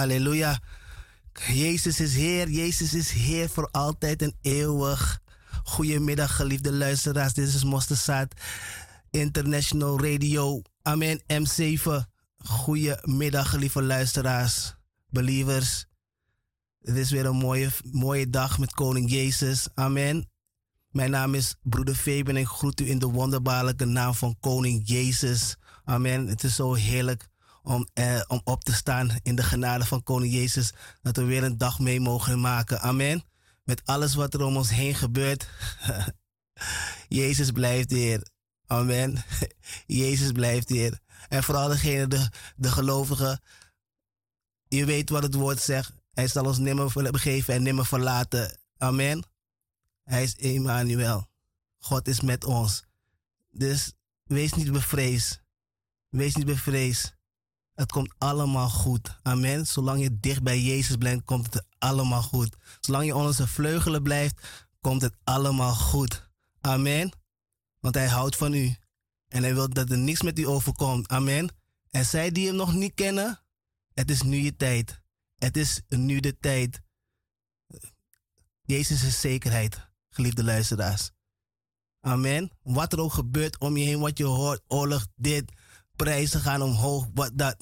Halleluja. Jezus is Heer, Jezus is Heer voor altijd en eeuwig. Goedemiddag, geliefde luisteraars. Dit is Mosterzaad International Radio. Amen, M7. Goedemiddag, lieve luisteraars, believers. Het is weer een mooie, mooie dag met Koning Jezus. Amen. Mijn naam is Broeder Fabian en ik groet u in de wonderbaarlijke naam van Koning Jezus. Amen. Het is zo heerlijk om, eh, om op te staan in de genade van Koning Jezus. Dat we weer een dag mee mogen maken. Amen. Met alles wat er om ons heen gebeurt. Jezus blijft hier. Amen. Jezus blijft hier. En vooral degene, de, de gelovigen. Je weet wat het woord zegt. Hij zal ons nimmer begeven en nimmer verlaten. Amen. Hij is Emmanuel. God is met ons. Dus wees niet bevreesd. Wees niet bevreesd. Het komt allemaal goed. Amen. Zolang je dicht bij Jezus blijft, komt het allemaal goed. Zolang je onder zijn vleugelen blijft, komt het allemaal goed. Amen. Want hij houdt van u. En hij wil dat er niks met u overkomt. Amen. En zij die hem nog niet kennen, het is nu je tijd. Het is nu de tijd. Jezus is zekerheid, geliefde luisteraars. Amen. Wat er ook gebeurt om je heen, wat je hoort, oorlog, dit, prijzen gaan omhoog, wat dat,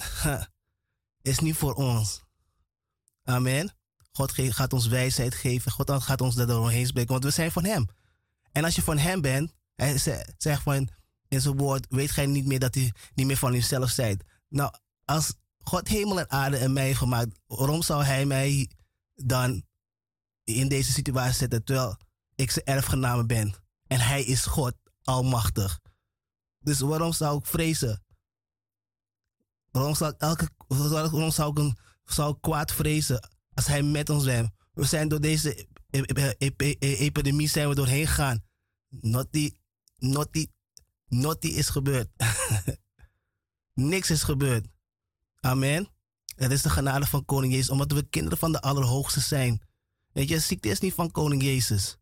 is niet voor ons. Amen. God gaat ons wijsheid geven. God gaat ons daar doorheen spreken, want we zijn van Hem. En als je van Hem bent, hij zegt van in zijn woord, weet gij niet meer dat u niet meer van uzelf zijt. Nou, als God hemel en aarde en mij gemaakt, waarom zou Hij mij dan in deze situatie zetten terwijl ik zijn erfgename ben? En Hij is God, almachtig. Dus waarom zou ik vrezen? Waarom zou elke, waarom zou ik, een, kwaad vrezen als Hij met ons bent? We zijn door deze epidemie zijn we doorheen gegaan. Naughty, naughty is gebeurd. Niks is gebeurd. Amen. Het is de genade van Koning Jezus, omdat we kinderen van de Allerhoogste zijn. Weet je, ziekte is niet van Koning Jezus.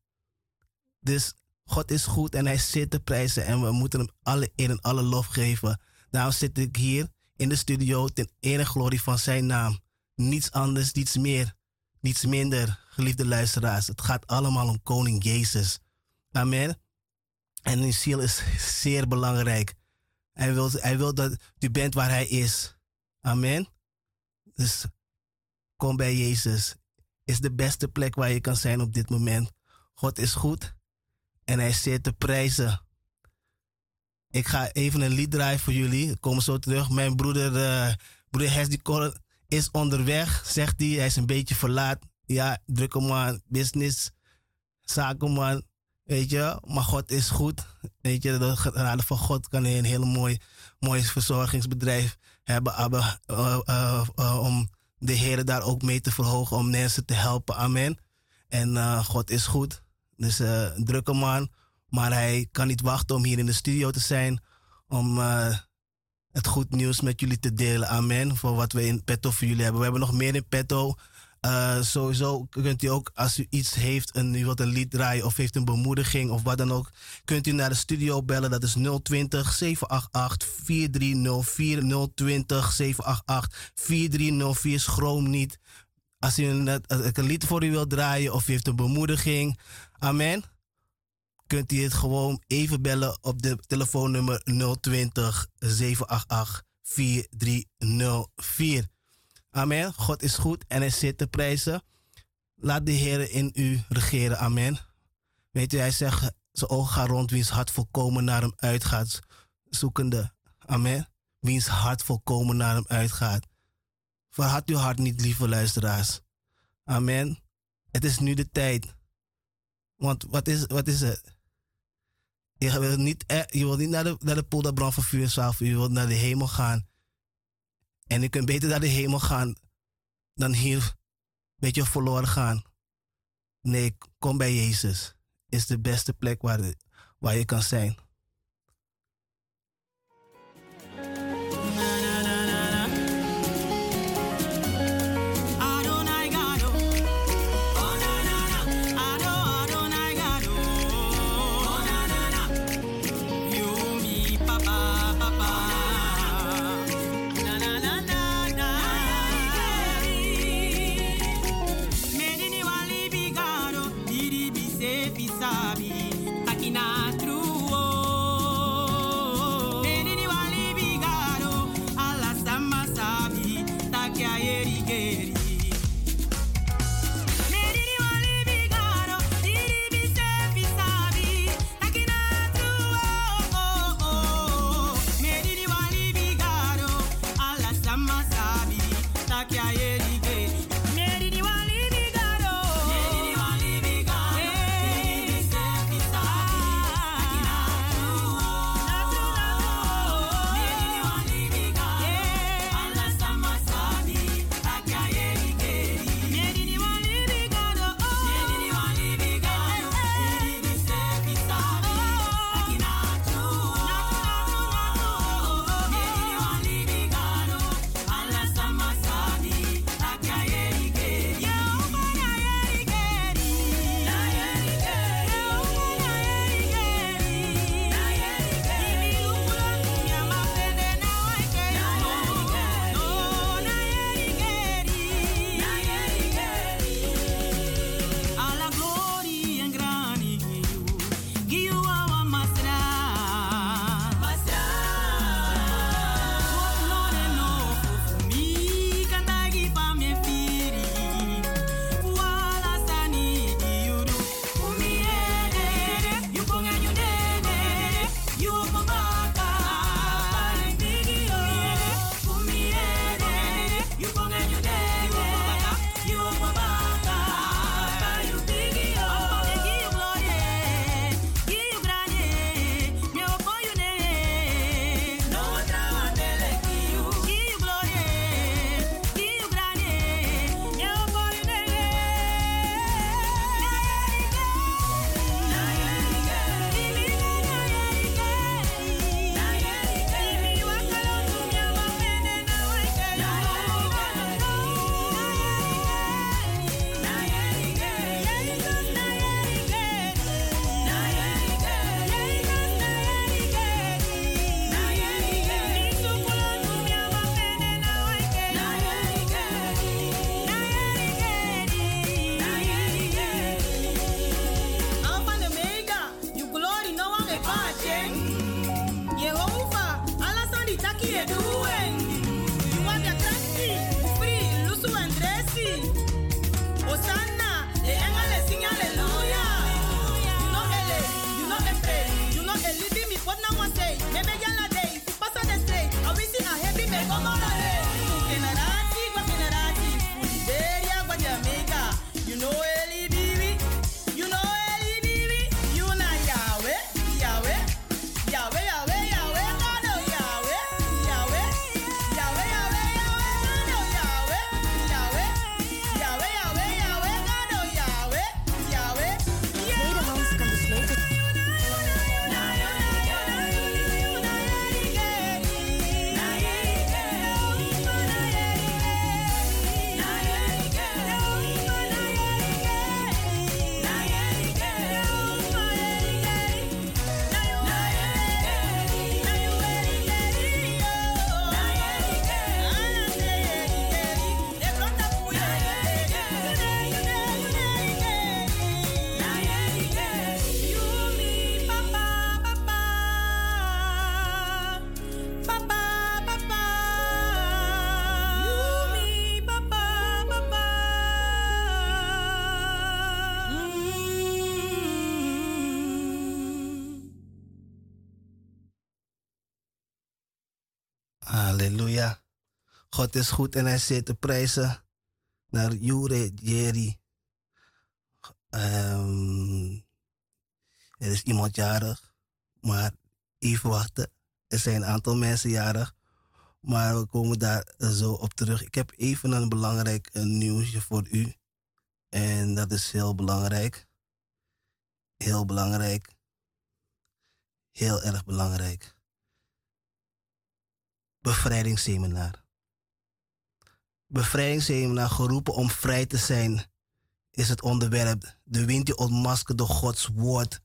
Dus God is goed en hij zit te prijzen en we moeten hem alle eer en alle lof geven. Daarom zit ik hier in de studio ten ere glorie van zijn naam. Niets anders, niets meer, niets minder, geliefde luisteraars. Het gaat allemaal om Koning Jezus. Amen. En uw ziel is zeer belangrijk. Hij wil, hij wil dat u bent waar hij is. Amen. Dus kom bij Jezus. Is de beste plek waar je kan zijn op dit moment. God is goed en hij zit te prijzen. Ik ga even een lied draaien voor jullie. Ik kom zo terug. Mijn broeder, uh, broeder Hesdy is onderweg, zegt hij. Hij is een beetje verlaat. Ja, drukke man, business, zakenman. Weet je, maar God is goed. Weet je, de genade van God kan hij een heel mooi, mooi verzorgingsbedrijf hebben. uh, uh, om de Heer daar ook mee te verhogen, om mensen te helpen. Amen. En God is goed. Dus drukke man. Maar hij kan niet wachten om hier in de studio te zijn. Om het goed nieuws met jullie te delen. Amen. Voor wat we in petto voor jullie hebben. We hebben nog meer in petto. Uh, sowieso kunt u ook, als u iets heeft en u wilt een lied draaien of heeft een bemoediging of wat dan ook, kunt u naar de studio bellen. Dat is 020 788 4304. 020 788 4304. Schroom niet. Als u een, een lied voor u wilt draaien of u heeft een bemoediging. Amen. Kunt u het gewoon even bellen op de telefoonnummer 020 788 4304. Amen. God is goed en hij zit te prijzen. Laat de Heer in u regeren. Amen. Weet u, hij zegt, zijn ogen gaan rond wiens hart volkomen naar hem uitgaat. Zoekende. Amen. Wiens hart volkomen naar hem uitgaat. Verhard uw hart niet, lieve luisteraars. Amen. Het is nu de tijd. Want wat is, wat is het? Je wil niet, eh, je wilt niet naar de, naar de van vuur zelf. Je wilt naar de hemel gaan. En je kunt beter naar de hemel gaan dan hier een beetje verloren gaan. Nee, kom bij Jezus. Is de beste plek waar, waar je kan zijn. God is goed en hij zit te prijzen naar Jure Jerry. Um, er is iemand jarig, maar even wachten. Er zijn een aantal mensen jarig, maar we komen daar zo op terug. Ik heb even een belangrijk nieuwsje voor u. En dat is heel belangrijk. Heel belangrijk. Heel erg belangrijk bevrijdingsseminar. Bevrijdingsseminar geroepen om vrij te zijn is het onderwerp. De wind die ontmaskert door Gods woord.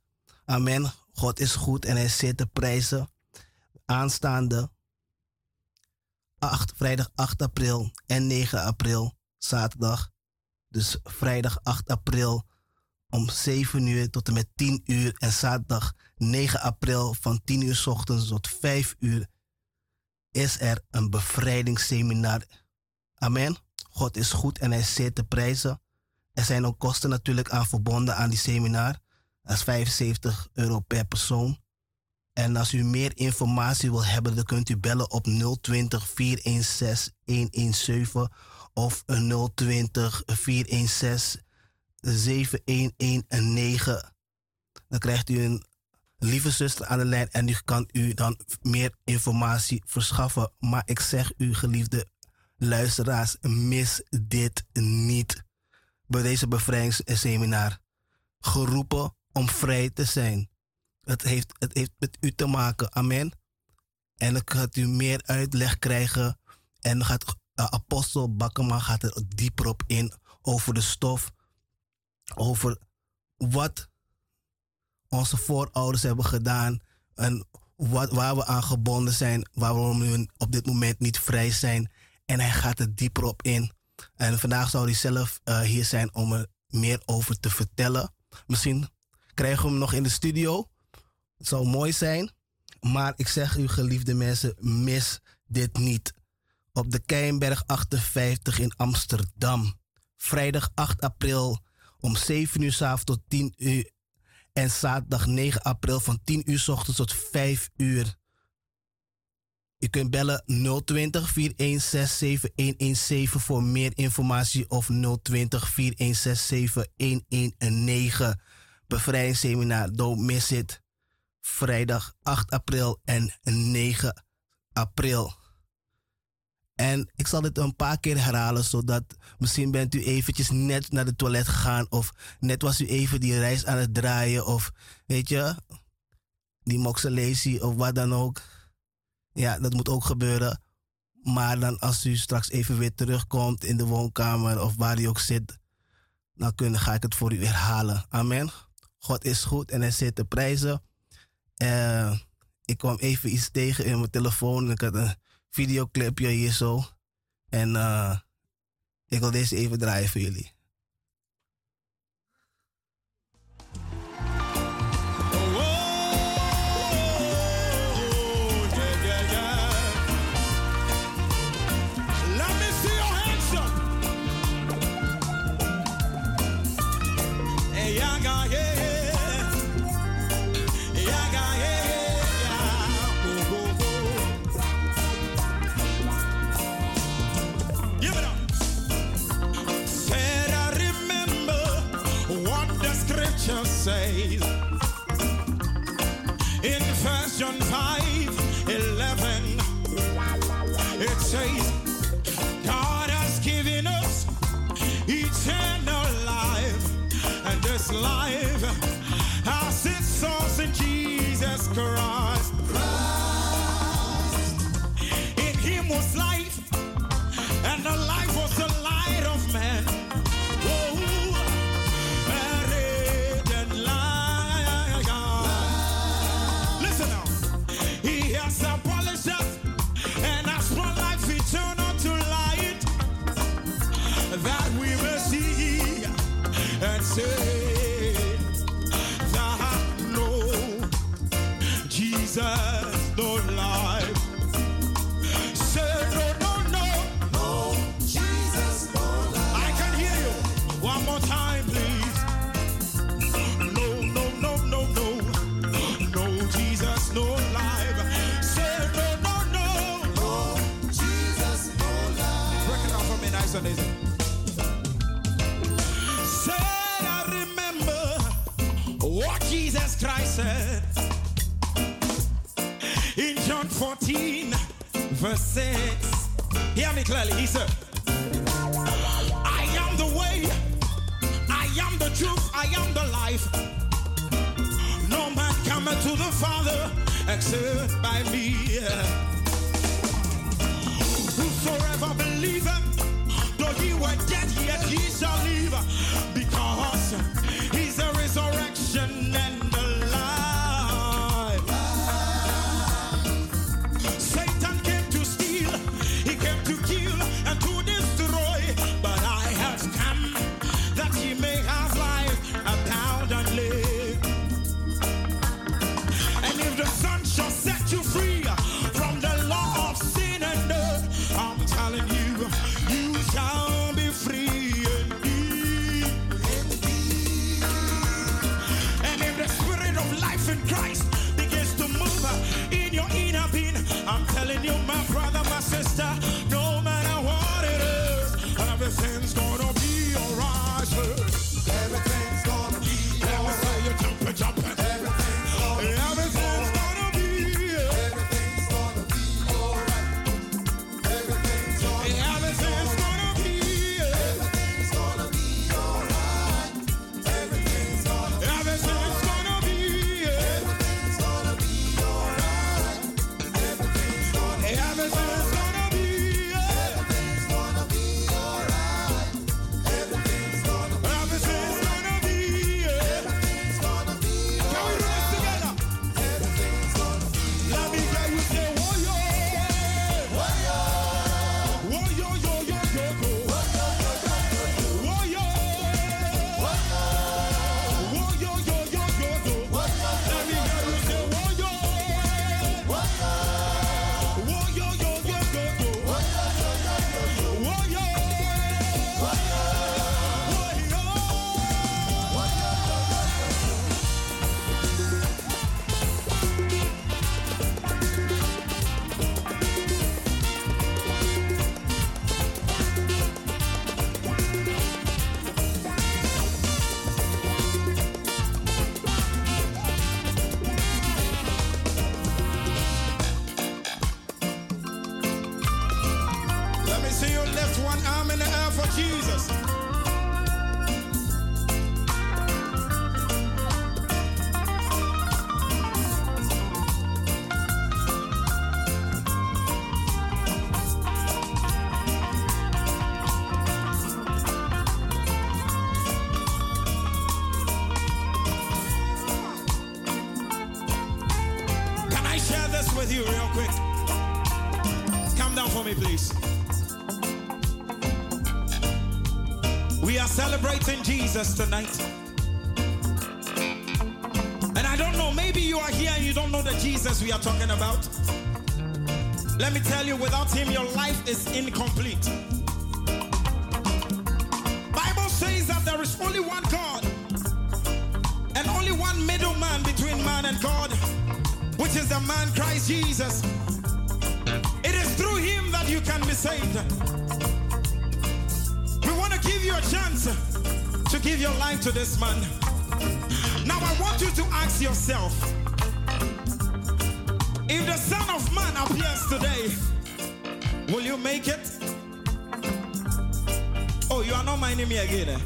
Amen. God is goed en hij zit te prijzen. Aanstaande 8, vrijdag 8 april en 9 april, zaterdag. Dus vrijdag 8 april om 7 uur tot en met 10 uur. En zaterdag 9 april van 10 uur ochtends tot 5 uur is er een bevrijdingsseminar. Amen. God is goed en hij zit te prijzen. Er zijn ook kosten natuurlijk aan verbonden aan die seminar. Dat is 75 euro per persoon. En als u meer informatie wil hebben, dan kunt u bellen op 020 416 117 of 020 416 7119. Dan krijgt u een lieve zuster aan de lijn en die kan u dan meer informatie verschaffen. Maar ik zeg u, geliefde luisteraars, mis dit niet. Bij deze bevrijdingsseminar. Geroepen om vrij te zijn. Het heeft, het heeft met u te maken. Amen. En dan gaat u meer uitleg krijgen. En gaat uh, apostel Bakkema gaat er dieper op in. Over de stof. Over wat onze voorouders hebben gedaan. En wat, waar we aan gebonden zijn. Waarom we op dit moment niet vrij zijn. En hij gaat er dieper op in. En vandaag zal hij zelf uh, hier zijn om er meer over te vertellen. Misschien krijgen we hem nog in de studio. Het zou mooi zijn. Maar ik zeg u, geliefde mensen, mis dit niet. Op de Keienberg 58 in Amsterdam. Vrijdag 8 april om 7 uur s avonds tot 10 uur. En zaterdag 9 april van 10 uur s ochtends tot 5 uur. Je kunt bellen 020 4167 117 voor meer informatie of 020 4167 119. Bevrijdingsseminar, don't miss it. Vrijdag 8 april en 9 april. En ik zal dit een paar keer herhalen, zodat misschien bent u eventjes net naar de toilet gegaan of net was u even die reis aan het draaien of weet je, die moxelesie of wat dan ook. Ja, dat moet ook gebeuren. Maar dan als u straks even weer terugkomt in de woonkamer of waar u ook zit, dan kun, ga ik het voor u herhalen. Amen. God is goed en hij zit te prijzen. Uh, ik kwam even iets tegen in mijn telefoon. Ik had een videoclipje hier zo. En uh, ik wil deze even draaien voor jullie. Says in First John 5 11, it says, God has given us eternal life, and this life has its source in Jesus Christ. Christ. In Him was life, verse 6. Hear me clearly. He said, I am the way, I am the truth, I am the life. No man cometh to the Father except by me. Whosoever believeth, though he were dead, yet he shall live, one arm in the air for Jesus? Saved. We want to give you a chance to give your life to this man. Now I want you to ask yourself if the Son of Man appears today, will you make it? Oh, you are not minding me again. eh?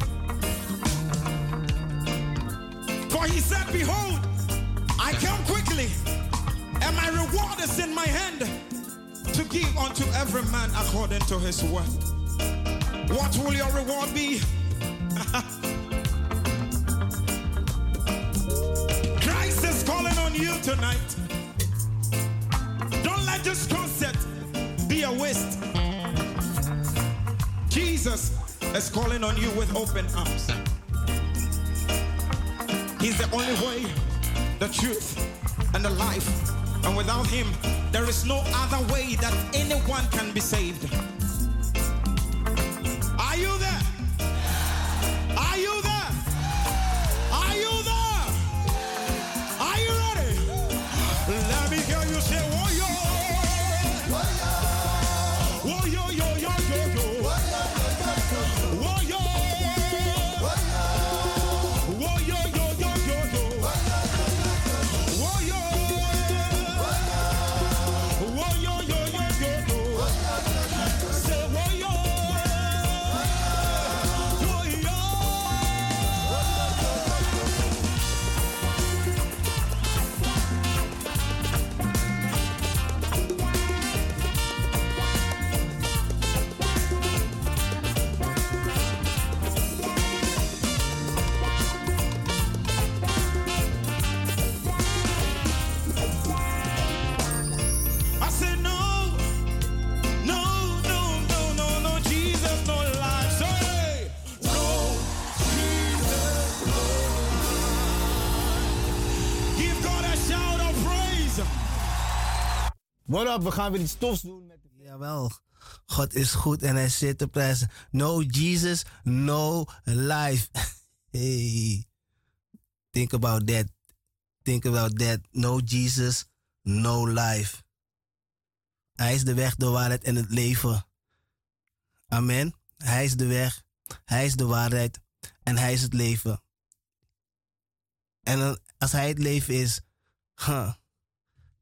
For he said, Behold, I come quickly, and my reward is in my hand give unto every man according to his worth. What will your reward be? Christ is calling on you tonight. Don't let this concert be a waste. Jesus is calling on you with open arms. He's the only way, the truth, and the life. And without him, there is no other way that anyone can be saved. We gaan weer iets tofs doen met Jawel. God is goed en hij zit te prijzen. No Jesus, no life. Hey. Think about that. Think about that. No Jesus, no life. Hij is de weg, de waarheid en het leven. Amen. Hij is de weg, hij is de waarheid en hij is het leven. En als hij het leven is, huh,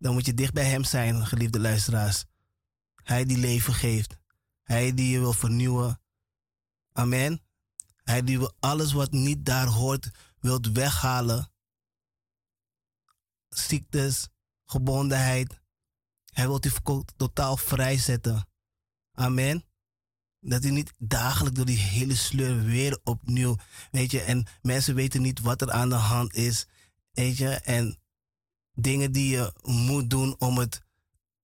dan moet je dicht bij hem zijn, geliefde luisteraars. Hij die leven geeft. Hij die je wil vernieuwen. Amen. Hij die wil alles wat niet daar hoort, wilt weghalen. Ziektes, gebondenheid. Hij wil je totaal vrijzetten. Amen. Dat hij niet dagelijks door die hele sleur weer opnieuw. Weet je, en mensen weten niet wat er aan de hand is. Weet je, en dingen die je moet doen om het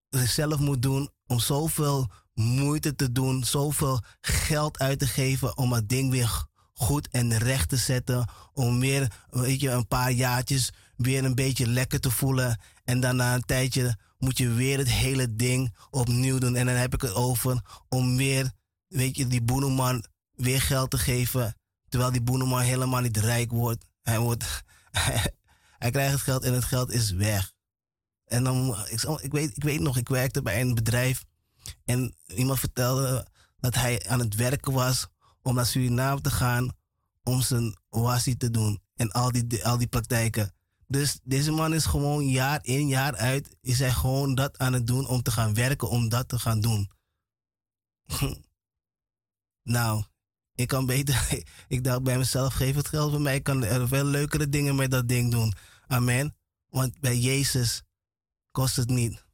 zelf moet doen. Om zoveel moeite te doen, zoveel geld uit te geven om het ding weer goed en recht te zetten. Om weer, weet je, een paar jaartjes weer een beetje lekker te voelen. En dan na een tijdje moet je weer het hele ding opnieuw doen. En dan heb ik het over om weer, weet je, die boeneman weer geld te geven. Terwijl die boeneman helemaal niet rijk wordt. Hij, wordt hij krijgt het geld en het geld is weg. En dan, ik, ik, weet, ik weet nog, ik werkte bij een bedrijf. En iemand vertelde dat hij aan het werken was om naar Suriname te gaan om zijn oasie te doen. En al die, al die praktijken. Dus deze man is gewoon jaar in, jaar uit, is hij gewoon dat aan het doen om te gaan werken, om dat te gaan doen. Nou, ik kan beter, ik dacht bij mezelf, geef het geld voor mij. Ik kan er veel leukere dingen met dat ding doen. Amen. Want bij Jezus kost het niet.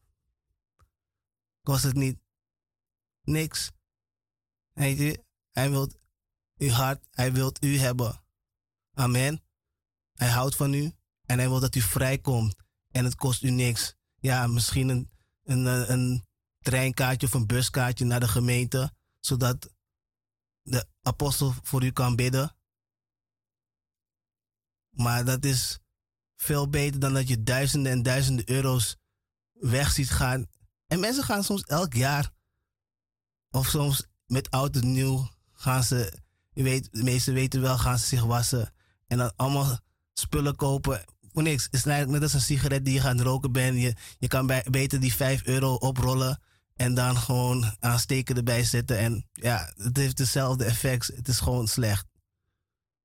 Kost het niet niks. Je, hij wil uw hart, hij wil u hebben. Amen. Hij houdt van u en hij wil dat u vrijkomt. En het kost u niks. Ja, misschien een, een, een treinkaartje of een buskaartje naar de gemeente, zodat de apostel voor u kan bidden. Maar dat is veel beter dan dat je duizenden en duizenden euro's weg ziet gaan. En mensen gaan soms elk jaar, of soms met oud en nieuw, gaan ze, je weet, de meesten weten wel, gaan ze zich wassen. En dan allemaal spullen kopen voor niks. Het is net als een sigaret die je gaat roken bent. Je, je kan beter die 5 euro oprollen en dan gewoon aansteken erbij zetten. En ja, het heeft hetzelfde effect. Het is gewoon slecht.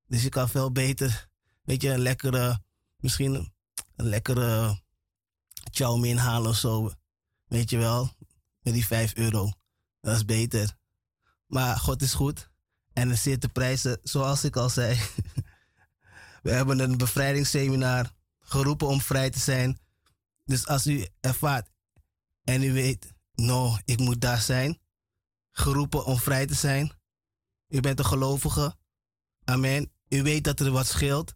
Dus je kan veel beter, weet je, een lekkere, misschien een lekkere chow halen of zo. Weet je wel, met die 5 euro. Dat is beter. Maar God is goed. En er zit de prijzen, zoals ik al zei. We hebben een bevrijdingsseminar geroepen om vrij te zijn. Dus als u ervaart en u weet, no, ik moet daar zijn, geroepen om vrij te zijn. U bent een gelovige. Amen. U weet dat er wat scheelt.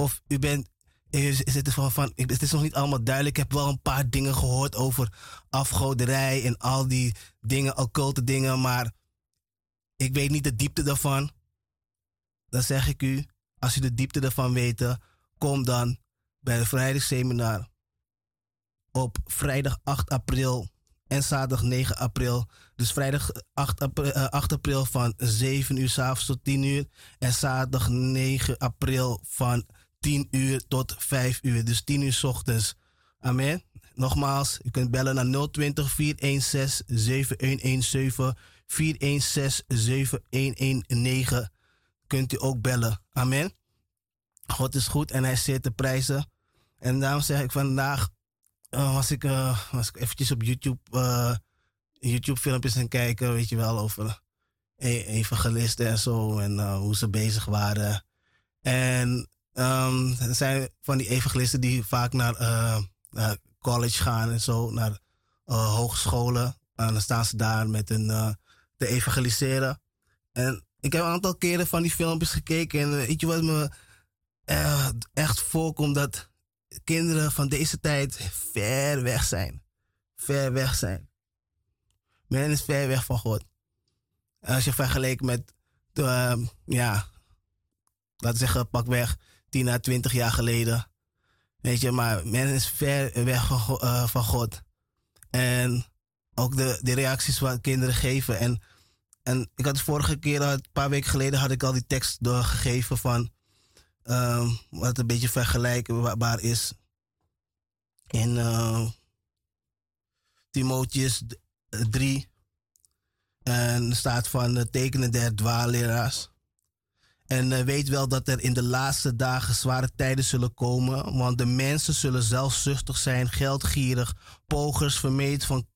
Of u bent, is het, van, van, het is nog niet allemaal duidelijk. Ik heb wel een paar dingen gehoord over afgoderij en al die dingen, occulte dingen, maar ik weet niet de diepte daarvan. Dan zeg ik u, als u de diepte ervan weet, kom dan bij het vrijdagsseminar op vrijdag 8 april en zaterdag 9 april. Dus vrijdag 8 april, 8 april van 7 uur s'avonds tot 10 uur. En zaterdag 9 april van 10 uur tot 5 uur. Dus 10 uur s ochtends. Amen. Nogmaals, u kunt bellen naar 020 416 7117 416 7119. Kunt u ook bellen. Amen. God is goed en hij zet de prijzen. En daarom zeg ik vandaag uh, was, ik, uh, was ik eventjes op YouTube, uh, YouTube filmpjes aan kijken, weet je wel, over e-, evangelisten en zo en hoe ze bezig waren. En um, er zijn van die evangelisten die vaak naar, naar college gaan en zo, naar hogescholen. En dan staan ze daar met hun te evangeliseren. En ik heb een aantal keren van die filmpjes gekeken en weet je wat me echt voorkomt dat kinderen van deze tijd ver weg zijn. Ver weg zijn. Men is ver weg van God. Als je vergelijkt met, uh, ja, laten we zeggen, pak weg 10 à 20 jaar geleden. Weet je, maar men is ver weg van, uh, van God. En ook de, de reacties wat kinderen geven. En, en ik had vorige keer, een paar weken geleden, had ik al die tekst doorgegeven van uh, wat een beetje vergelijkbaar is. In uh, Timotheus 3. En staat van de tekenen der dwaalleraars. En uh, weet wel dat er in de laatste dagen zware tijden zullen komen. Want de mensen zullen zelfzuchtig zijn, geldgierig, pogers, vermeet van,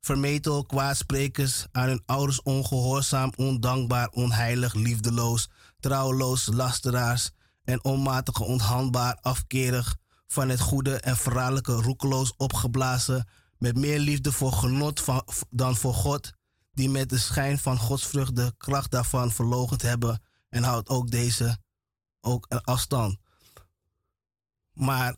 vermetel, kwaadsprekers, aan hun ouders ongehoorzaam, ondankbaar, onheilig, liefdeloos, trouweloos, lasteraars en onmatige, onhandbaar, afkerig, van het goede en verraderlijke roekeloos opgeblazen, met meer liefde voor genot dan voor God, die met de schijn van godsvrucht de kracht daarvan verlogend hebben en houdt ook deze ook een afstand. Maar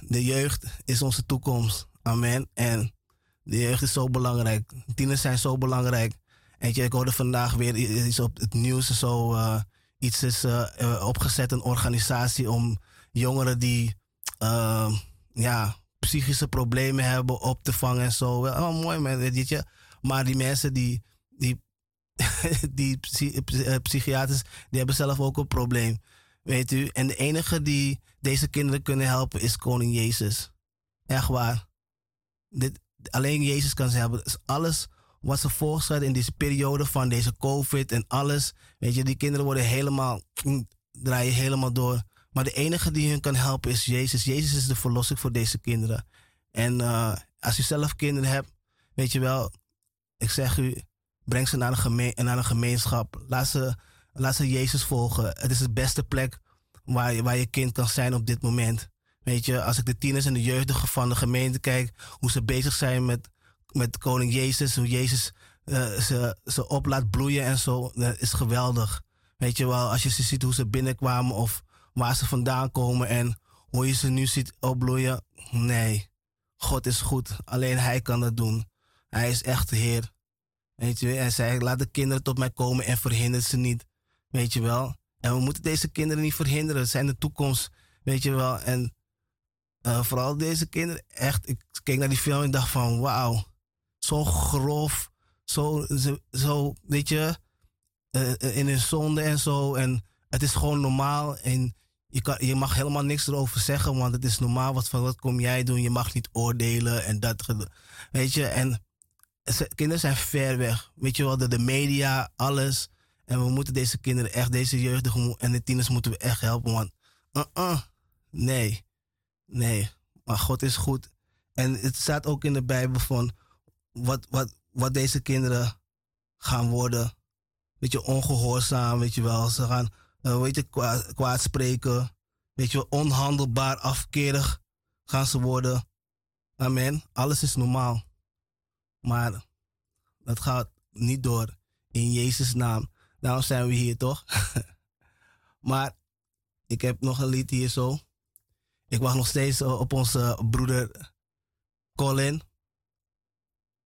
de jeugd is onze toekomst. Amen. En de jeugd is zo belangrijk. Tieners zijn zo belangrijk. En ik hoorde vandaag weer iets op het nieuws. Zo, uh, iets is uh, opgezet, een organisatie om jongeren die uh, ja, psychische problemen hebben op te vangen en zo. Wel, oh, mooi man, weet. Maar die mensen die, die, die eh, psychiaters, die hebben zelf ook een probleem. Weet u? En de enige die deze kinderen kunnen helpen is koning Jezus. Echt waar. Dit, alleen Jezus kan ze helpen. Dus alles wat ze voorstellen in deze periode van deze COVID en alles. Weet je, die kinderen worden helemaal, draaien helemaal door. Maar de enige die hun kan helpen is Jezus. Jezus is de verlossing voor deze kinderen. En uh, als u zelf kinderen hebt, weet je wel, ik zeg u, Breng ze naar een, naar een gemeenschap. Laat ze, laat ze Jezus volgen. Het is de beste plek waar je, waar je kind kan zijn op dit moment. Weet je, als ik de tieners en de jeugdigen van de gemeente kijk, hoe ze bezig zijn met, met koning Jezus, hoe Jezus uh, ze, ze op laat bloeien en zo, dat is geweldig. Weet je wel, als je ze ziet hoe ze binnenkwamen of waar ze vandaan komen en hoe je ze nu ziet opbloeien. Nee, God is goed. Alleen Hij kan dat doen. Hij is echt de Heer. Weet je, en zei, laat de kinderen tot mij komen en verhinder ze niet. Weet je wel. En we moeten deze kinderen niet verhinderen. Het zijn de toekomst. Weet je wel. En uh, vooral deze kinderen, echt, ik keek naar die film en dacht van, wauw. Zo grof. Zo, zo weet je, uh, in hun zonde en zo. En het is gewoon normaal. En je, kan, je mag helemaal niks erover zeggen, want het is normaal. Wat, wat kom jij doen? Je mag niet oordelen en dat. Weet je, en kinderen zijn ver weg. Weet je wel, de, de media, alles. En we moeten deze kinderen echt, deze jeugdigen en de tieners moeten we echt helpen. Want, uh -uh, nee, nee. Maar God is goed. En het staat ook in de Bijbel van wat, wat, wat deze kinderen gaan worden. Weet je, ongehoorzaam, weet je wel. Ze gaan, uh, weet je, kwaad, spreken. Weet je onhandelbaar, afkerig gaan ze worden. Amen. Alles is normaal. Maar dat gaat niet door. In Jezus' naam. Daarom zijn we hier toch? maar ik heb nog een lied hier zo. Ik wacht nog steeds eh, op onze broeder Colin.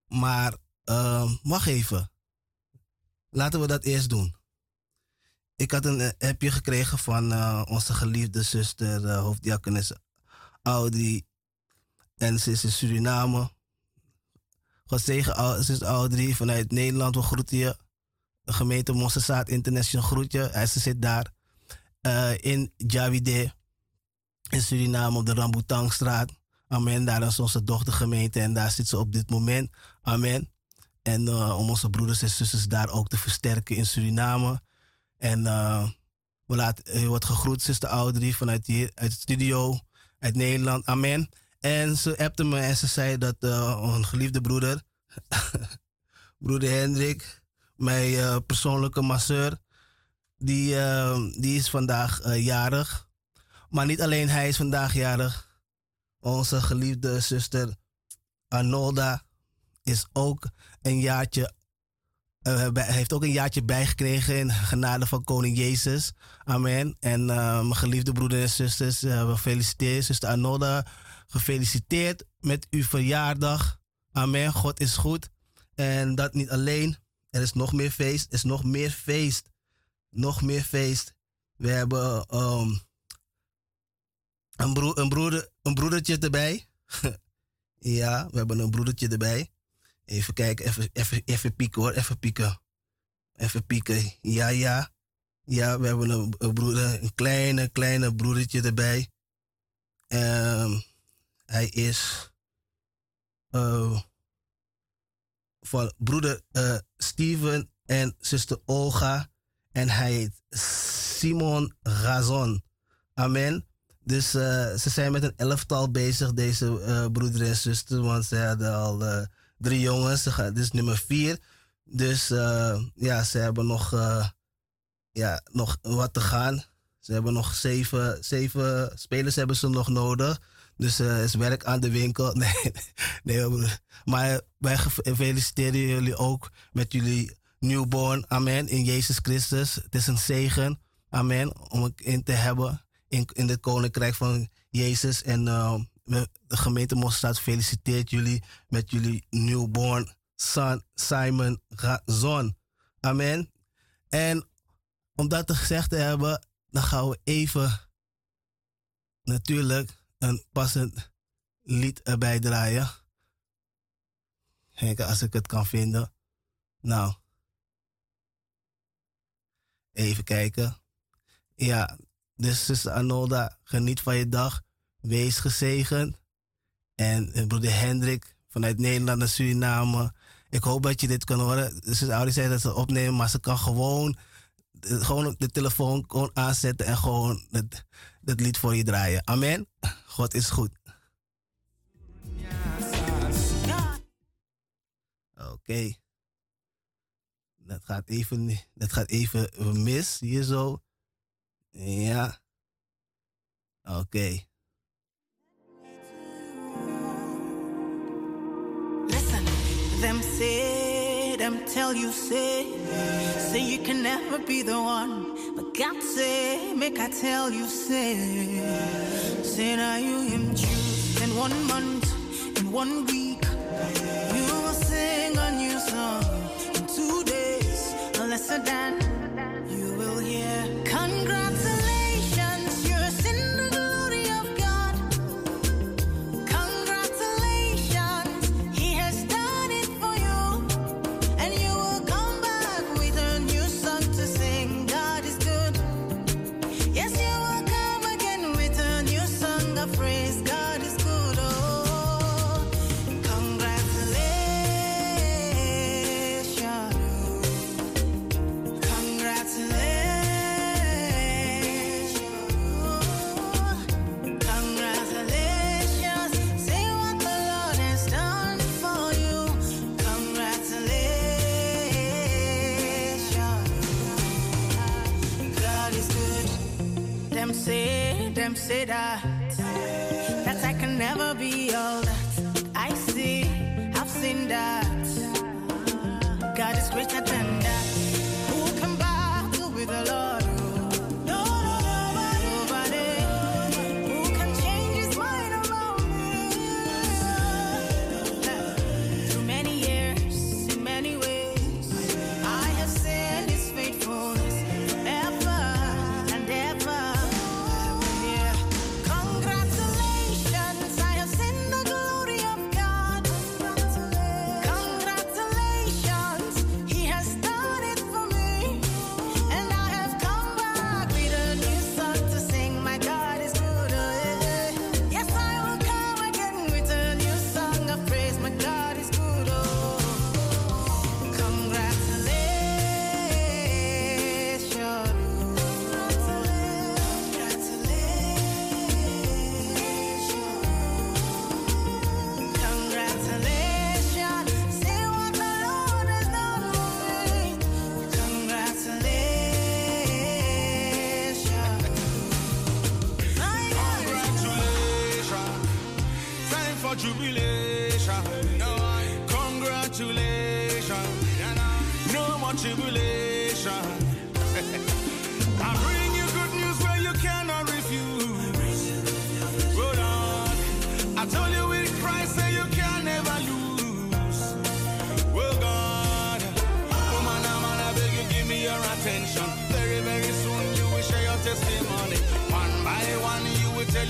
Maar uh, wacht even. Laten we dat eerst doen. Ik had een eh, appje gekregen van uh, onze geliefde zuster, uh, Audrey. En ze is in Suriname. God zegen, zuster Audrey vanuit Nederland. We groeten je. De gemeente Mossesaat International groet je. Hij zit daar uh, in Javide in Suriname op de Rambutangstraat. Amen. Daar is onze dochtergemeente en daar zit ze op dit moment. Amen. En uh, om onze broeders en zusters daar ook te versterken in Suriname. En uh, we laten, je wordt gegroet, zuster Audrey, vanuit hier, uit de studio, uit Nederland. Amen. En ze appte me en ze zei dat uh, een geliefde broeder, broeder Hendrik, mijn persoonlijke masseur, die, die is vandaag jarig. Maar niet alleen hij is vandaag jarig. Onze geliefde zuster Arnolda is ook een jaartje, heeft ook een jaartje bijgekregen in genade van koning Jezus. Amen. En mijn geliefde broeders en zusters, we feliciteren zuster Arnolda. Gefeliciteerd met uw verjaardag. Amen. God is goed. En dat niet alleen. Er is nog meer feest. Er is nog meer feest. Nog meer feest. We hebben um, een, broer, een, broeder, een broedertje erbij. ja, we hebben een broedertje erbij. Even kijken, even, even, even pieken hoor, even pieken. Even pieken. Ja, ja. Ja, we hebben een, broeder, een kleine, kleine broedertje erbij. Um, hij is uh, van broeder uh, Steven en zuster Olga. En hij heet Simon Razon. Amen. Dus uh, ze zijn met een elftal bezig, deze broeder en zuster. Want ze hadden al drie jongens. Dit is nummer vier. Dus uh, ja, ze hebben nog, uh, ja, nog wat te gaan. Ze hebben nog zeven, zeven spelers hebben ze nog nodig. Dus uh, is werk aan de winkel. Nee, nee, maar wij feliciteren jullie ook met jullie newborn. Amen. In Jezus Christus. Het is een zegen. Amen. Om het in te hebben in, in het koninkrijk van Jezus. En de gemeente Mosstad feliciteert jullie met jullie newborn son Simon Razon. Amen. En om dat gezegd te hebben, dan gaan we even natuurlijk een passend lied erbij draaien. Kijken als ik het kan vinden. Nou. Even kijken. Ja, dus zuster Anolda, geniet van je dag. Wees gezegend. En eh, broeder Hendrik vanuit Nederland naar Suriname. Ik hoop dat je dit kan horen. De ouders zei dat ze opnemen, maar ze kan gewoon, eh, gewoon de telefoon aanzetten en gewoon het, dat lied voor je draaien. Amen. God is goed. Oké. Dat gaat even, dat gaat even mis, hier zo. Ja. Oké. Okay. Them say them tell you, say, say you can never be the one. But God say, make I tell you, say, say now you him choose in one month, in one week. You will sing a new song in two days, lesser than you will hear. them say that, that I can never be yours.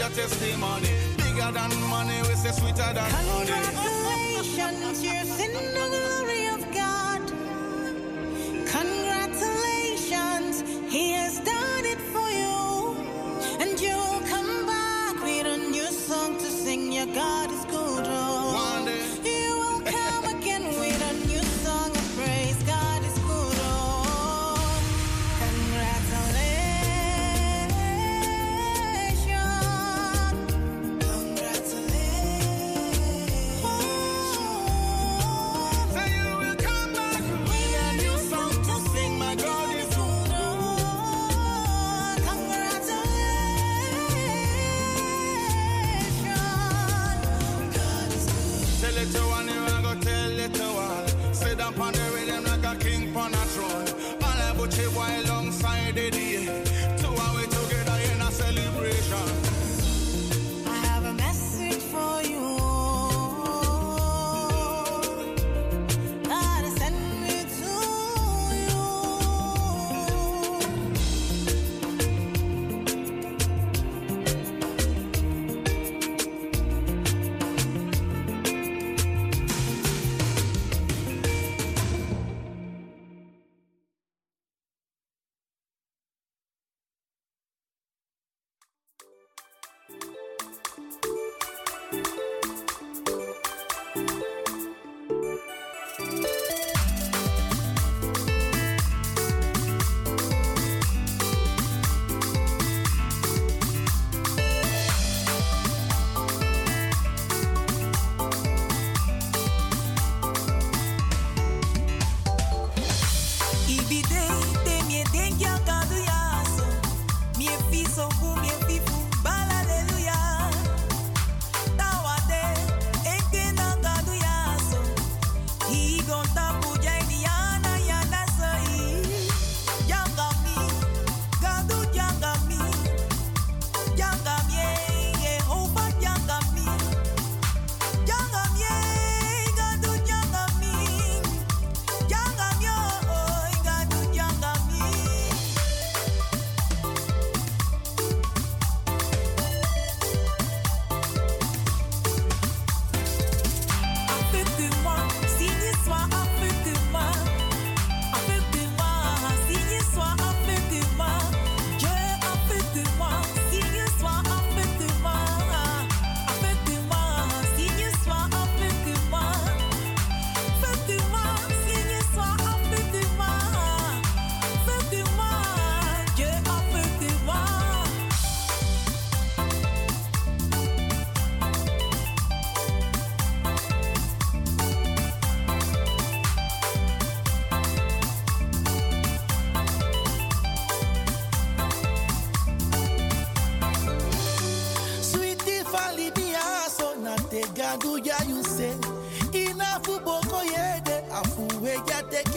your testimony. Bigger than money, we say sweeter than honey. Congratulations, you're sinner.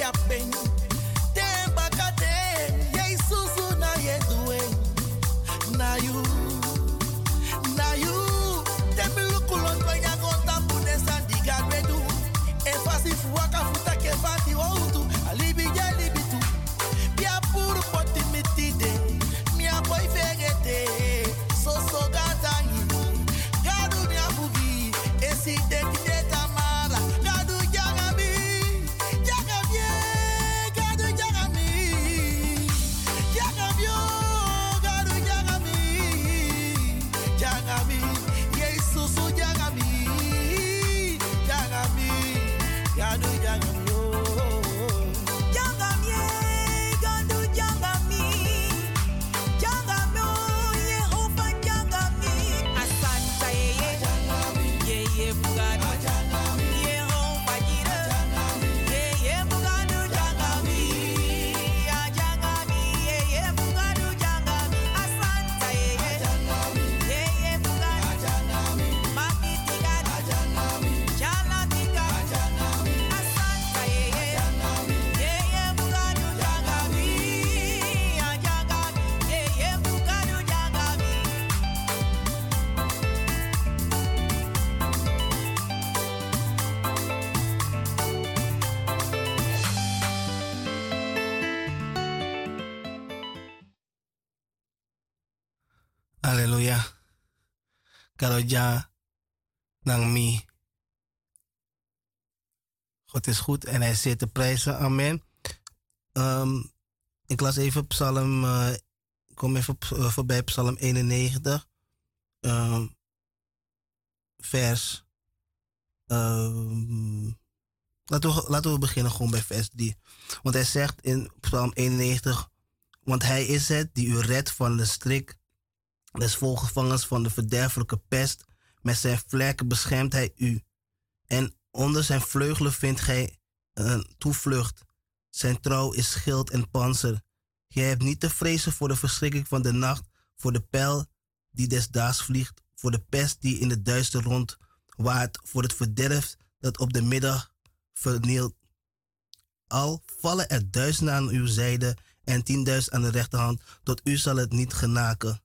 Halleluja. God is goed en hij zit te prijzen. Amen. Um, ik las even Psalm, uh, kom even uh, voorbij Psalm 91, um, vers. Um, laten, we, laten we beginnen gewoon bij vers 3. Want hij zegt in Psalm 91, want hij is het die u redt van de strik des volgevangers van de verderfelijke pest. Met zijn vlekken beschermt hij u. En onder zijn vleugelen vindt gij een toevlucht. Zijn trouw is schild en panzer. Gij hebt niet te vrezen voor de verschrikking van de nacht, voor de pijl die des daags vliegt, voor de pest die in de duister rondwaart, voor het verderf dat op de middag vernielt. Al vallen er duizenden aan uw zijde en tienduizend aan de rechterhand, tot u zal het niet genaken.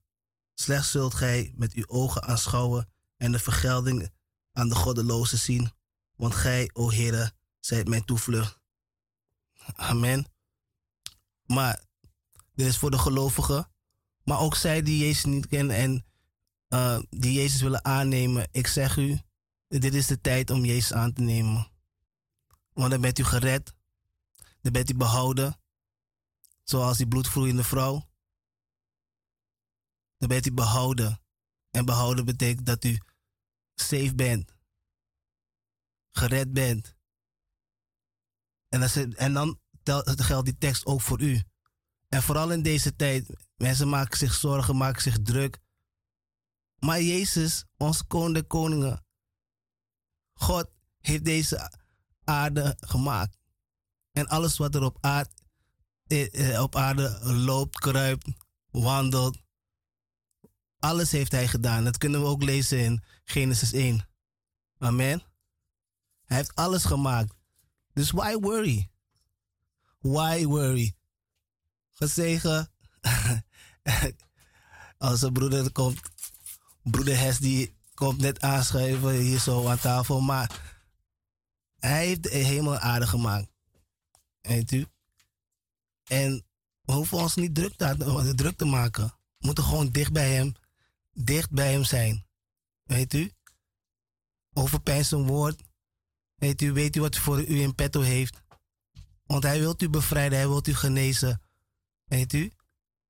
Slechts zult gij met uw ogen aanschouwen en de vergelding aan de goddelozen zien. Want gij, o Heere, zijt mijn toevlucht. Amen. Maar dit is voor de gelovigen. Maar ook zij die Jezus niet kennen en uh, die Jezus willen aannemen. Ik zeg u, dit is de tijd om Jezus aan te nemen. Want dan bent u gered. Dan bent u behouden. Zoals die bloedvloeiende vrouw dan bent u behouden. En behouden betekent dat u safe bent. Gered bent. En, en dan geldt die tekst ook voor u. En vooral in deze tijd, mensen maken zich zorgen, maken zich druk. Maar Jezus, onze koning de koningen, God heeft deze aarde gemaakt. En alles wat er op eh, eh, op aarde loopt, kruipt, wandelt, Alles heeft hij gedaan. Dat kunnen we ook lezen in Genesis 1. Amen. Hij heeft alles gemaakt. Dus why worry? Why worry? Gezegen. Als een broeder komt, broeder Hes die komt net aanschuiven hier zo aan tafel, maar hij heeft de hemel aarde gemaakt. Weet u? En we hoeven ons niet druk druk te maken. We moeten gewoon dicht bij hem, dicht bij hem zijn. Weet u? Overpijn zijn woord. Weet u, weet u wat voor u in petto heeft? Want hij wilt u bevrijden, hij wilt u genezen. Weet u?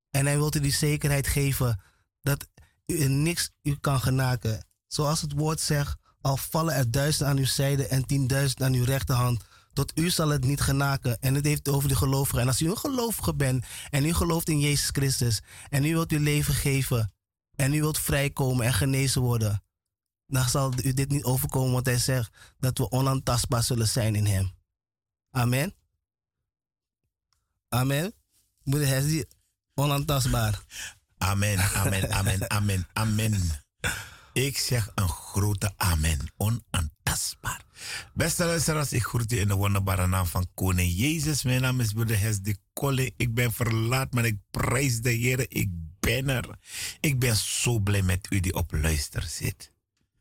En hij wilt u die zekerheid geven dat u niks u kan genaken. Zoals het woord zegt, al vallen er duizend aan uw zijde en tienduizend aan uw rechterhand. Tot u zal het niet genaken. En het heeft over de gelovigen. En als u een gelovige bent en u gelooft in Jezus Christus en u wilt uw leven geven en u wilt vrijkomen en genezen worden, dan zal u dit niet overkomen, want hij zegt dat we onaantastbaar zullen zijn in hem. Amen. Amen. Moeder Hesdy, onaantastbaar. Amen, amen, amen, amen, amen. Ik zeg een grote amen, onaantastbaar. Beste luisteraars, ik groet u in de wonderbare naam van Koning Jezus. Mijn naam is Broeder Hesdy Kolle. Ik ben verlaat, maar ik prijs de Heer. Ik ben er. Ik ben zo blij met u die op luister zit.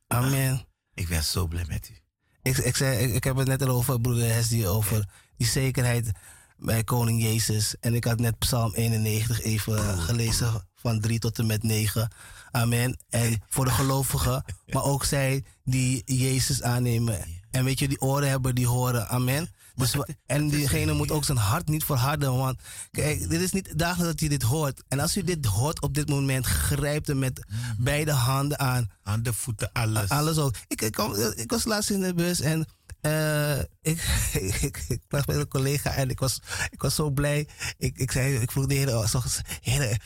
Amen. Ik ben zo blij met u. Ik, ik, zei, ik, ik heb het net al over, broeder Hesdy, over die zekerheid bij Koning Jezus. En ik had net Psalm 91 even gelezen, van 3 tot en met 9. Amen. En voor de gelovigen, maar ook zij die Jezus aannemen. En weet je, die oren hebben, die horen. Amen. Dus, we- en diegene moet ook zijn hart niet verharden. Want kijk, dit is niet dagelijks dat je dit hoort. En als u dit hoort op dit moment, grijpt hem met beide handen aan. Handen, voeten, alles. Alles ook. Ik, ik, ik was laatst in de bus en eh, ik, ik, ik, was met een collega en ik was, ik was zo blij. Ik, ik zei, ik vroeg de heer, oh, zo, heer,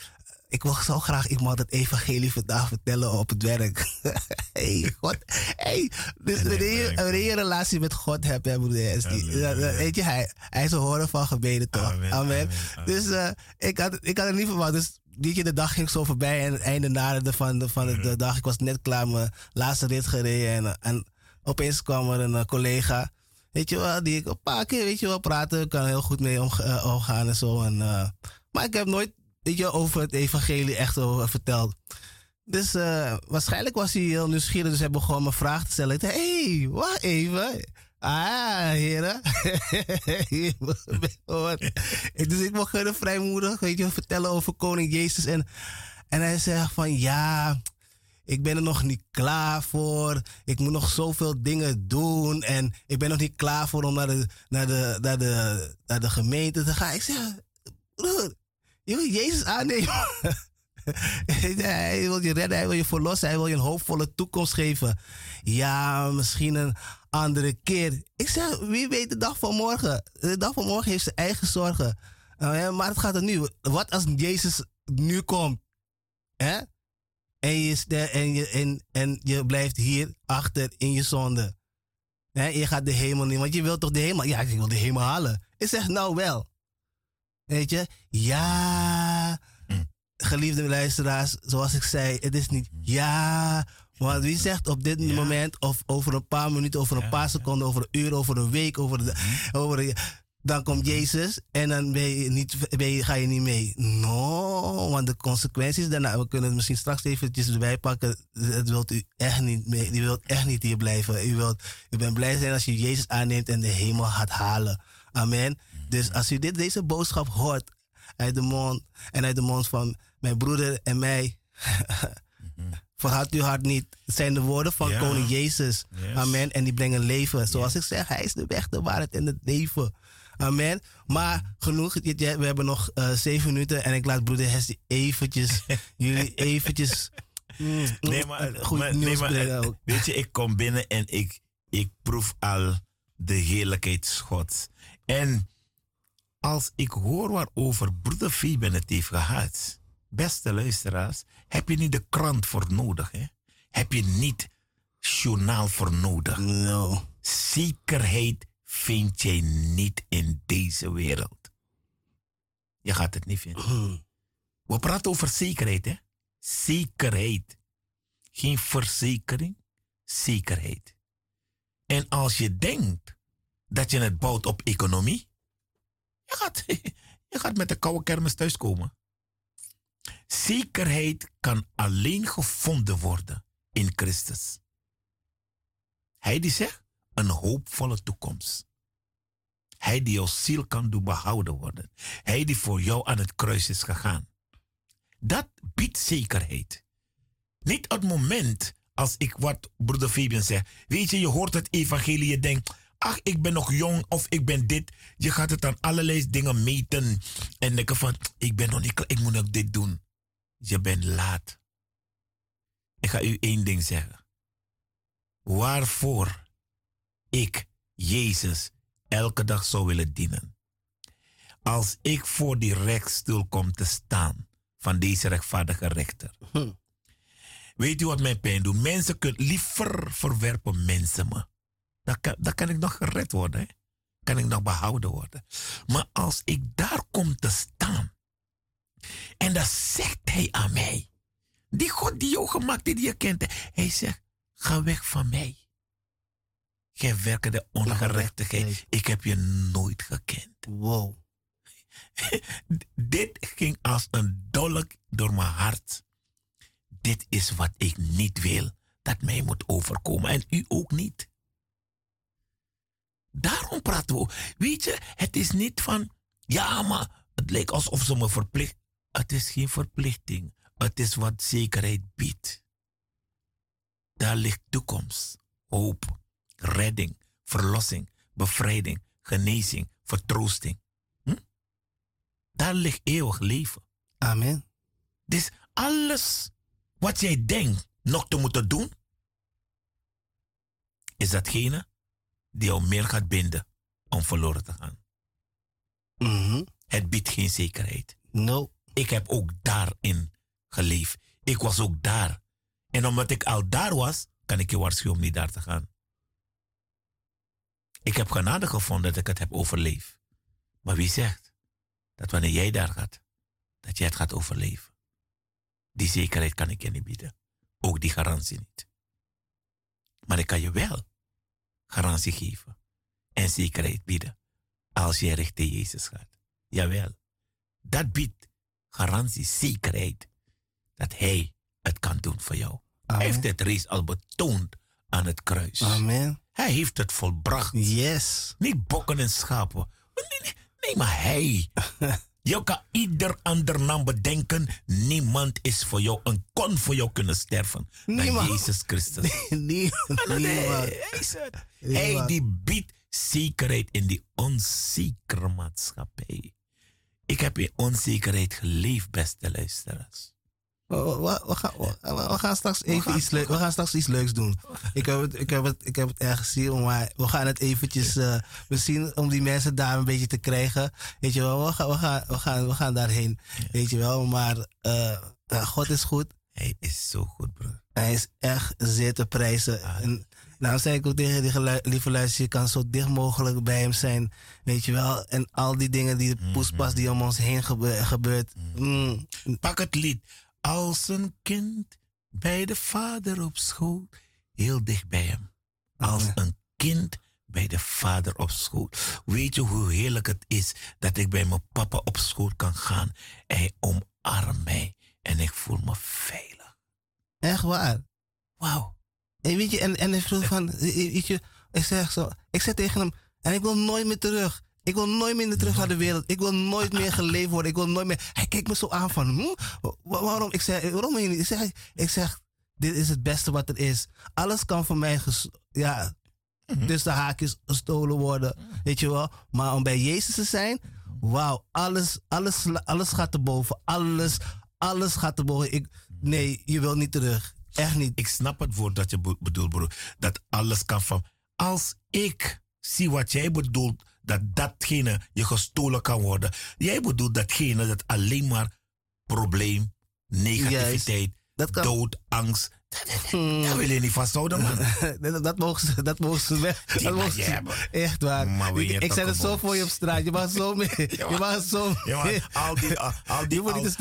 ik wil zo graag iemand het evangelie vandaag vertellen op het werk. hey, God. Hey, dus een relatie met God hebt, hè, broeder, weet je, hij, hij is een horen van gebeden, toch? Amen, Amen. amen, amen. Dus eh, ik, had, ik had het niet verwacht. Dus weet je, de dag ging zo voorbij en het einde naderde van, de, van de, de dag. Ik was net klaar mijn laatste rit gereden en, en opeens kwam er een eh, collega. Weet je wel, die ik een paar keer, weet je wel, praten. Ik kan heel goed mee eh, omgaan en zo. En, maar ik heb nooit, over het evangelie echt over verteld. Dus eh, waarschijnlijk was hij heel nieuwsgierig, dus hij begon me vragen te stellen. Hé, hey, wacht even. Ah, heren. Dus ik mocht hem vrijmoedig, weet je, vertellen over koning Jezus. En, en hij zegt van, ja, ik ben er nog niet klaar voor. Ik moet nog zoveel dingen doen. En ik ben nog niet klaar voor om naar de, naar de, naar de, naar de gemeente te gaan. Ik zeg, je wil Jezus aannemen. hij wil je redden, hij wil je verlossen, hij wil je een hoopvolle toekomst geven. Ja, misschien een andere keer. Ik zeg, wie weet de dag van morgen? De dag van morgen heeft zijn eigen zorgen. Ja, maar het gaat er nu. Wat als Jezus nu komt? Hè? En, je, en, je, en, en je blijft hier achter in je zonde. Hè? Je gaat de hemel niet, want je wilt toch de hemel? Ja, ik wil de hemel halen. Ik zeg nou wel. Weet je? Ja, geliefde luisteraars, zoals ik zei, het is niet ja. Want wie zegt op dit Ja. moment, of over een paar minuten, over een Ja, paar seconden, over een uur, over een week, over de, over een- dan komt Jezus en dan ben je niet, ben je, ga je niet mee. No, want de consequenties daarna, we kunnen het misschien straks eventjes erbij pakken. Het wilt u echt niet mee. U wilt echt niet hier blijven. U, wilt, u bent blij zijn als je Jezus aanneemt en de hemel gaat halen. Amen. Dus als u dit, deze boodschap hoort uit de mond en uit de mond van mijn broeder en mij. Verhard uw hart niet. Het zijn de woorden van Ja. koning Jezus. Yes. Amen. En die brengen leven. Zoals ik zeg, hij is de weg, de waarheid en het leven. Amen. Maar genoeg. We hebben nog eh, zeven minuten. En ik laat broeder Hesty eventjes, jullie eventjes... mm, Nee, maar, mm, goed maar- nieuws nee, maar, ook. weet je, ik kom binnen en ik, ik proef al de heerlijkheid Gods. En als ik hoor waarover broeder Fieben het heeft gehad, beste luisteraars, heb je niet de krant voor nodig. Hè? Heb je niet journaal voor nodig. No. Zekerheid vind je niet in deze wereld. Je gaat het niet vinden. Hmm. We praten over zekerheid, hè? zekerheid. Geen verzekering, zekerheid. En als je denkt dat je het bouwt op economie, je gaat, met de koude kermis thuiskomen. Zekerheid kan alleen gevonden worden in Christus. Hij die zegt, een hoopvolle toekomst. Hij die jouw ziel kan doen behouden worden. Hij die voor jou aan het kruis is gegaan. Dat biedt zekerheid. Niet op het moment als ik wat broeder Fabian zegt. Weet je, je hoort het evangelie, je denkt, ach, ik ben nog jong of ik ben dit. Je gaat het aan allerlei dingen meten. En denken van, ik ben nog niet klaar, ik moet nog dit doen. Je bent laat. Ik ga u één ding zeggen. Waarvoor ik Jezus elke dag zou willen dienen. Als ik voor die rechtsstoel kom te staan van deze rechtvaardige rechter. Hm. Weet u wat mijn pijn doet? Mensen kunnen liever verwerpen mensen me. Dan kan, dan kan ik nog gered worden. Hè? Kan ik nog behouden worden. Maar als ik daar kom te staan. En dan zegt hij aan mij. Die God die jou gemaakt heeft, die je kent. Hij zegt, ga weg van mij. Gij werkende ongerechtigheid. Ik heb je nooit gekend. Wow. Dit ging als een dolk door mijn hart. Dit is wat ik niet wil dat mij moet overkomen en u ook niet. Daarom praten we. Weet je, het is niet van, ja, maar het lijkt alsof ze me verplicht. Het is geen verplichting. Het is wat zekerheid biedt. Daar ligt toekomst, hoop, redding, verlossing, bevrijding, genezing, vertroosting. Hm? Daar ligt eeuwig leven. Amen. Dus alles wat jij denkt nog te moeten doen, is datgene die jou meer gaat binden om verloren te gaan. Mhm. Het biedt geen zekerheid. No. Ik heb ook daarin geleefd. Ik was ook daar. En omdat ik al daar was, kan ik je waarschuwen om niet daar te gaan. Ik heb genade gevonden dat ik het heb overleefd. Maar wie zegt dat wanneer jij daar gaat, dat jij het gaat overleven? Die zekerheid kan ik je niet bieden. Ook die garantie niet. Maar ik kan je wel garantie geven en zekerheid bieden als jij richting Jezus gaat. Jawel, dat biedt garantie, zekerheid dat Hij het kan doen voor jou. Hij heeft het reeds al betoond aan het kruis. Amen. Hij heeft het volbracht. Yes. Niet bokken en schapen. Nee, nee, nee maar hij. Je kan ieder ander naam bedenken. Niemand is voor jou en kon voor jou kunnen sterven. Dan Niemand. Jezus Christus. Nee, niemand. hij. Niemand. Die biedt zekerheid in die onzekere maatschappij. Ik heb in onzekerheid geleefd, beste luisteraars. We, gaan, we, gaan straks even gaan- iets, leuk, we gaan straks iets leuks doen. Ik heb het, ik heb het, ik heb het ergens gezien, maar we gaan het eventjes, eh, misschien om die mensen daar een beetje te krijgen. Weet je wel, we gaan, we gaan, we gaan, we gaan daarheen. Weet je wel, maar eh, ja, God is goed. Hij is zo goed, broer. Hij is echt zeer te prijzen. En daarom zei ik ook tegen die lieve luisteraars, je kan zo dicht mogelijk bij hem zijn. Weet je wel, en al die dingen, die poespas die om ons heen gebe- gebeurt. mm, Pak het lied. Als een kind bij de vader op schoot, heel dicht bij hem. Als een kind bij de vader op schoot. Weet je hoe heerlijk het is dat ik bij mijn papa op schoot kan gaan. Hij omarmt mij en ik voel me veilig. echt waar. Wauw. En weet je, en, en hij vroeg van, weet je, ik zeg zo, ik zeg tegen hem, en ik wil nooit meer terug. Ik wil nooit meer terug naar de wereld. Ik wil nooit meer geleefd worden. Ik wil nooit meer. Hij kijkt me zo aan van, hm? Wa- waarom? Ik zeg, waarom wil je niet? Ik zeg, ik zeg, dit is het beste wat er is. Alles kan van mij, ja, tussen de haakjes gestolen worden. Weet je wel? Maar om bij Jezus te zijn, wauw, alles, alles, alles gaat erboven. Alles, alles gaat erboven. Ik, nee, je wilt niet terug. Echt niet. Ik snap het woord dat je be- bedoelt, broer. Dat alles kan van. Als ik zie wat jij bedoelt, dat datgene je gestolen kan worden. Jij bedoelt datgene dat alleen maar probleem, negativiteit, Dat kan- dood, angst, Dat wil je niet vasthouden, man. dat, dat, mogen ze, dat mogen ze weg. Die Dat mogen ze, echt waar. Maar ik ik zet het zo voor je op straat. Je mag zo mee. Je mag zo mee. al die, al, al die, al, al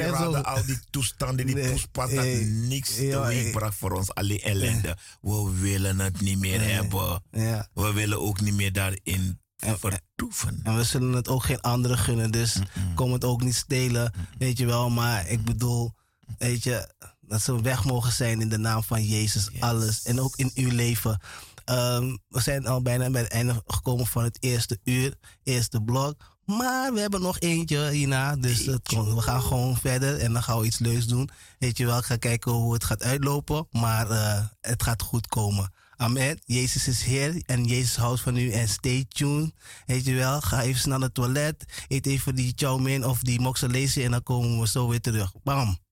die al toestanden, die Nee, poespas, dat niks ja, teweeg eh. bracht voor ons. Alleen ellende. We willen het niet meer hebben. Ja. We willen ook niet meer daarin En- vertoeven. En we zullen het ook geen anderen gunnen. Dus kom het ook niet stelen. Weet je wel. Maar ik bedoel, weet je, dat ze weg mogen zijn in de naam van Jezus. Alles. En ook in uw leven. Ehm, we zijn al bijna bij het einde gekomen van het eerste uur. Eerste blok. Maar we hebben nog eentje hierna. Dus het we gaan gewoon verder. En dan gaan we iets leuks doen. Weet je wel, ik ga kijken hoe het gaat uitlopen. Maar eh, het gaat goed komen. Amen. Jezus is Heer en Jezus houdt van u. En stay tuned. Weet je wel, ga even snel naar het toilet. Eet even die chow mein of die moxalese en dan komen we zo weer terug. Bam.